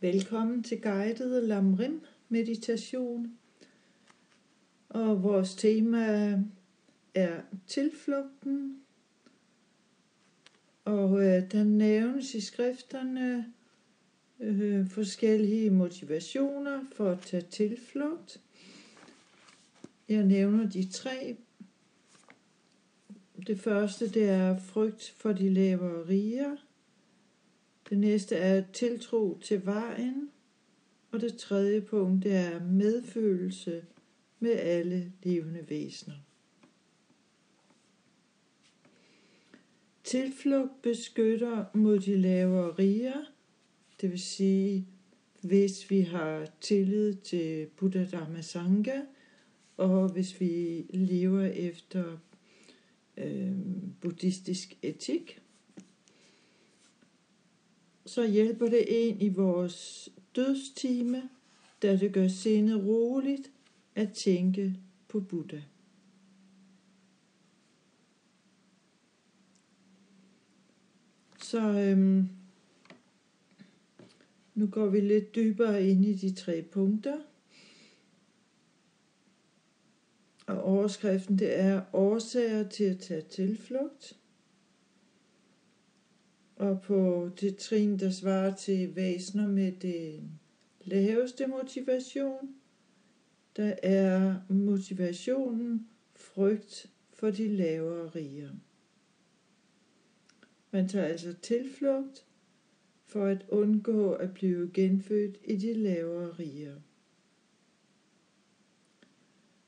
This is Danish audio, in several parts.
Velkommen til guided Lamrim meditation. Og vores tema er tilflugten. Og øh, der nævnes i skrifterne øh, forskellige motivationer for at tage tilflugt. Jeg nævner de tre. Det første det er frygt for de lavere riger. Det næste er tiltro til vejen. Og det tredje punkt det er medfølelse med alle levende væsener. Tilflugt beskytter mod de lavere riger, det vil sige, hvis vi har tillid til Buddha Dhamma Sangha, og hvis vi lever efter øh, buddhistisk etik, så hjælper det en i vores dødstime, da det gør sindet roligt at tænke på Buddha. Så øhm, nu går vi lidt dybere ind i de tre punkter. Og overskriften det er årsager til at tage tilflugt. Og på det trin, der svarer til væsener med det laveste motivation, der er motivationen frygt for de lavere riger. Man tager altså tilflugt for at undgå at blive genfødt i de lavere riger.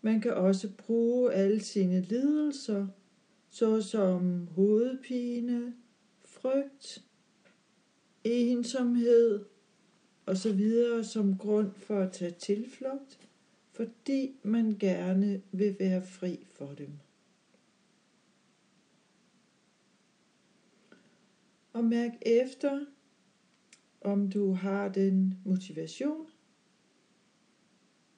Man kan også bruge alle sine lidelser, såsom hovedpine, frygt, ensomhed osv. som grund for at tage tilflugt, fordi man gerne vil være fri for dem. Og mærk efter, om du har den motivation.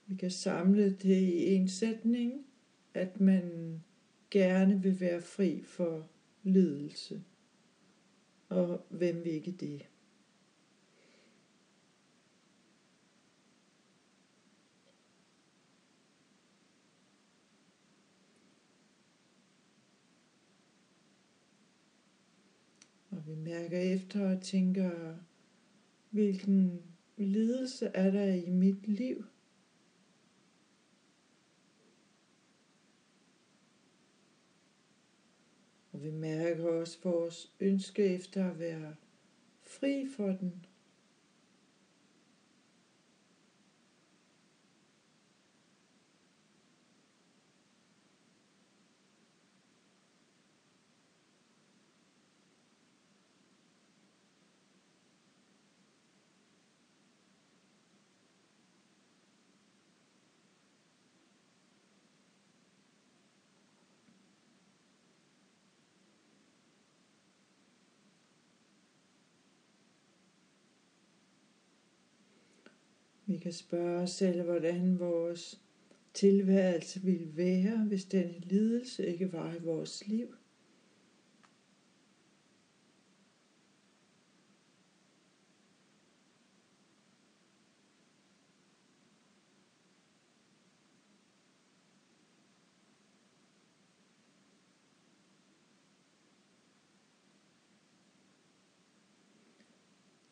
Vi kan samle det i en sætning, at man gerne vil være fri for lidelse. Og hvem vil ikke det? Og vi mærker efter og tænker, hvilken lidelse er der i mit liv? Vi mærker også vores ønske efter at være fri for den. Vi kan spørge os selv, hvordan vores tilværelse ville være, hvis denne lidelse ikke var i vores liv.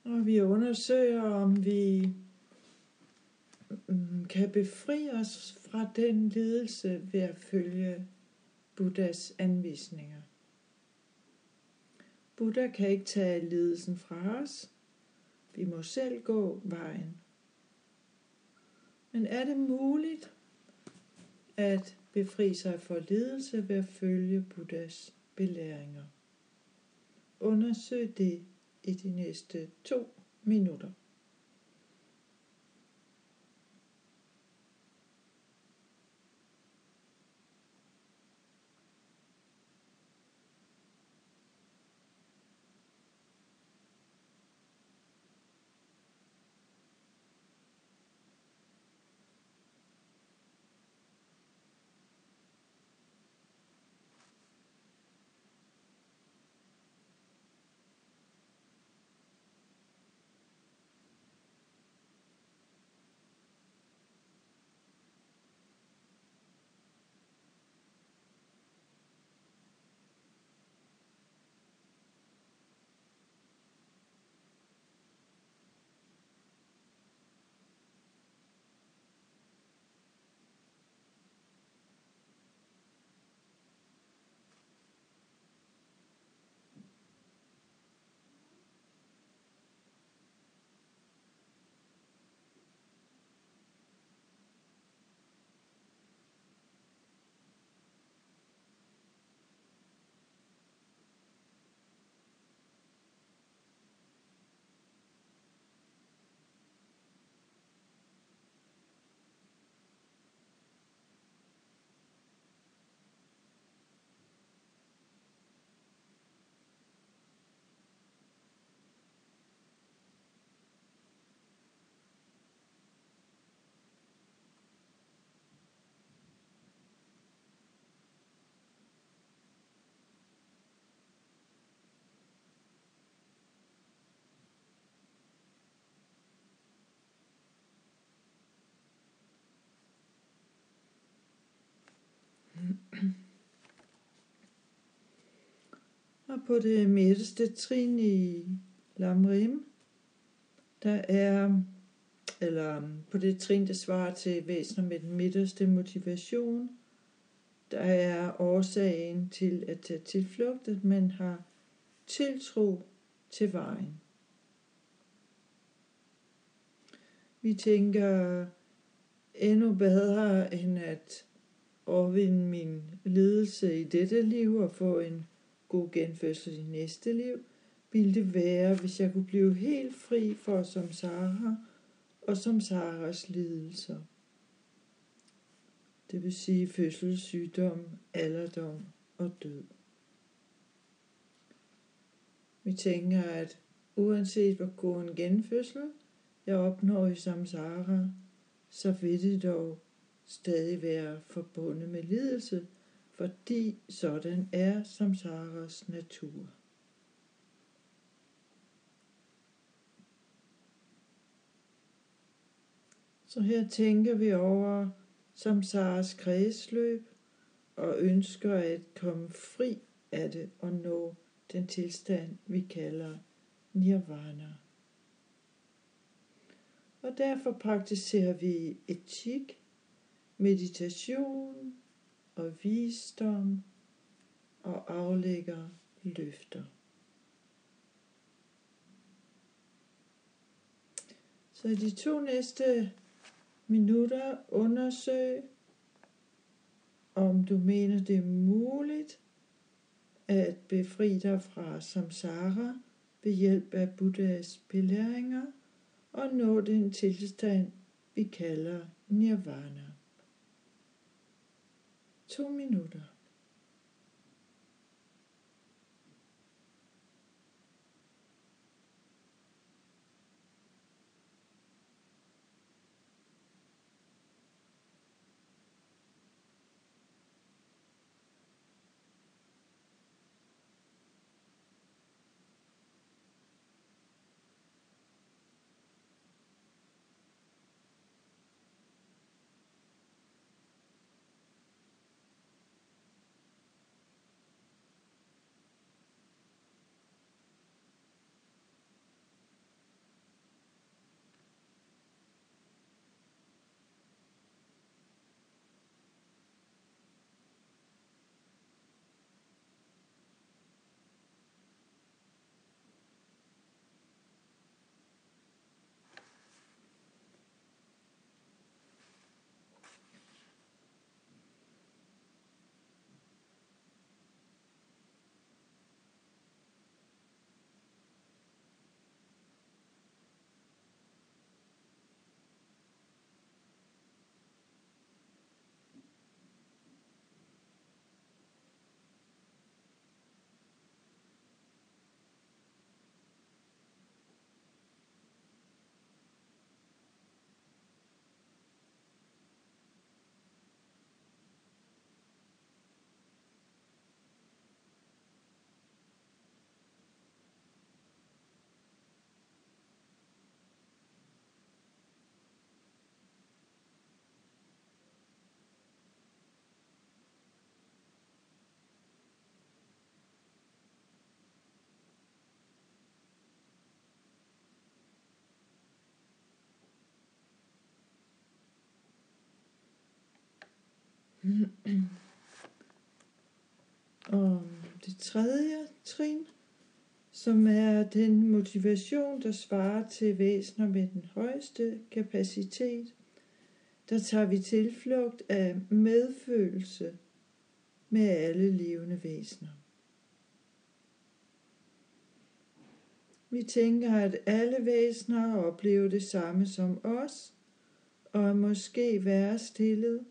Og vi undersøger, om vi Mm, kan befri os fra den lidelse ved at følge Buddhas anvisninger. Buddha kan ikke tage lidelsen fra os. Vi må selv gå vejen. Men er det muligt at befri sig for lidelse ved at følge Buddhas belæringer? Undersøg det i de næste to minutter. Og på det midterste trin i Lamrim, der er, eller um, på det trin, der svarer til væsener med den midterste motivation, der er årsagen til at tage tilflugt, at man har tiltro til vejen. Vi tænker endnu bedre end at overvinde min lidelse i dette liv og få en god genfødsel i næste liv, ville det være, hvis jeg kunne blive helt fri for som Sara og som Saras lidelser. Det vil sige fødsel, sygdom, alderdom og død. Vi tænker, at uanset hvor god en genfødsel jeg opnår i samsara, så vil det dog stadig være forbundet med lidelse, fordi sådan er samsaras natur. Så her tænker vi over samsaras kredsløb og ønsker at komme fri af det og nå den tilstand, vi kalder nirvana. Og derfor praktiserer vi etik, meditation og visdom og aflægger løfter. Så i de to næste minutter undersøg, om du mener det er muligt at befri dig fra samsara ved hjælp af Buddhas belæringer og nå den tilstand, vi kalder nirvana. To minutter. Og det tredje trin, som er den motivation, der svarer til væsener med den højeste kapacitet, der tager vi tilflugt af medfølelse med alle levende væsener. Vi tænker, at alle væsener oplever det samme som os, og er måske værre stillet,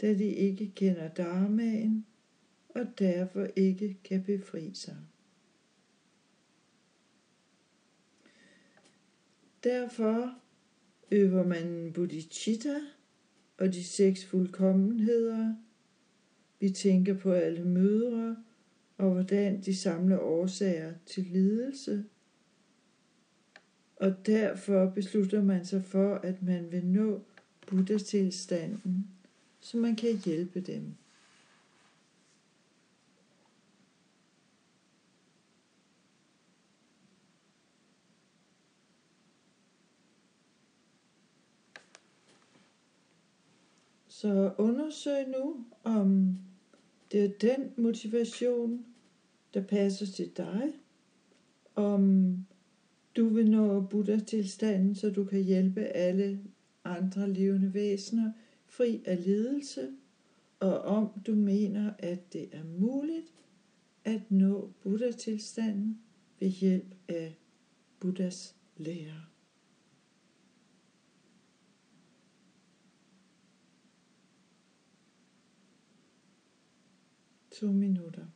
da de ikke kender dharmaen og derfor ikke kan befri sig. Derfor øver man bodhicitta og de seks fuldkommenheder. Vi tænker på alle mødre og hvordan de samler årsager til lidelse. Og derfor beslutter man sig for, at man vil nå Buddha-tilstanden så man kan hjælpe dem. Så undersøg nu, om det er den motivation, der passer til dig, om du vil nå Buddha-tilstanden, så du kan hjælpe alle andre levende væsener, fri af lidelse, og om du mener, at det er muligt at nå Buddha-tilstanden ved hjælp af Buddhas lære. To minutter.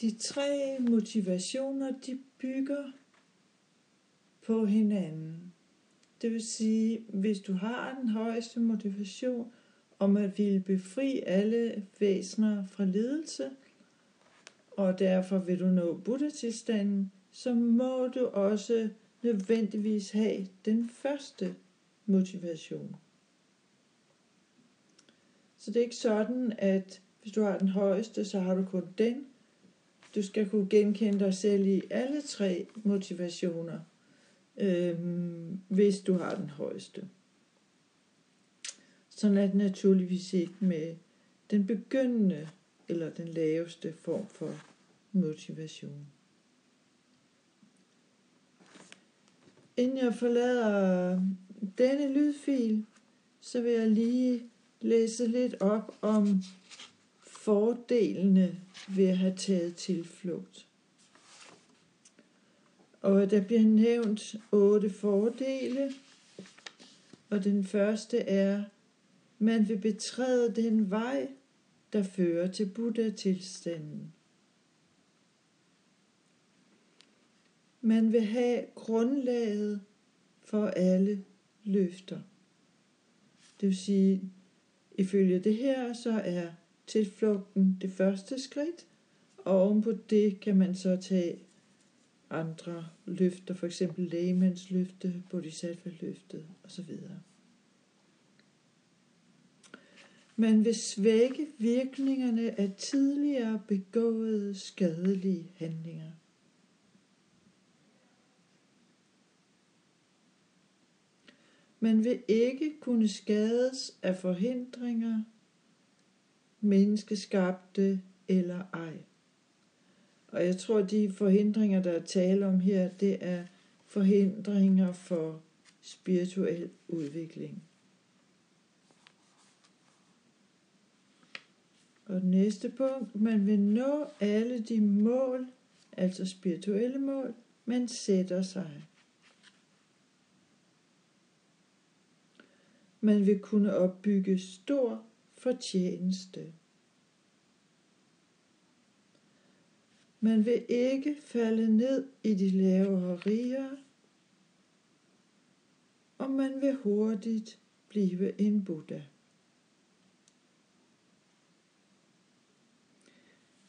De tre motivationer, de bygger på hinanden. Det vil sige, hvis du har den højeste motivation om at ville befri alle væsener fra lidelse, og derfor vil du nå buddha-tilstanden, så må du også nødvendigvis have den første motivation. Så det er ikke sådan, at hvis du har den højeste, så har du kun den. Du skal kunne genkende dig selv i alle tre motivationer, øh, hvis du har den højeste. Sådan er det naturligvis ikke med den begyndende eller den laveste form for motivation. Inden jeg forlader denne lydfil, så vil jeg lige læse lidt op om fordelene ved at have taget tilflugt. Og der bliver nævnt otte fordele, og den første er, man vil betræde den vej, der fører til Buddha-tilstanden. Man vil have grundlaget for alle løfter. Det vil sige, ifølge det her, så er tilflugten det første skridt, og ovenpå det kan man så tage andre løfter, for eksempel lægemandsløfte, bodhisattva-løftet osv. Man vil svække virkningerne af tidligere begåede skadelige handlinger. Man vil ikke kunne skades af forhindringer, menneskeskabte eller ej. Og jeg tror, de forhindringer, der er tale om her, det er forhindringer for spirituel udvikling. Og næste punkt, man vil nå alle de mål, altså spirituelle mål, man sætter sig. man vil kunne opbygge stor fortjeneste. Man vil ikke falde ned i de lavere riger, og man vil hurtigt blive en Buddha.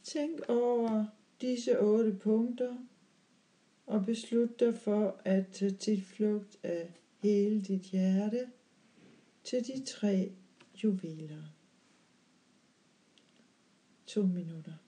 Tænk over disse otte punkter og beslut dig for at tage tilflugt af hele dit hjerte til de tre juveler. To minutter.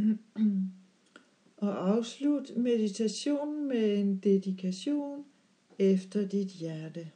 Og afslut meditationen med en dedikation efter dit hjerte.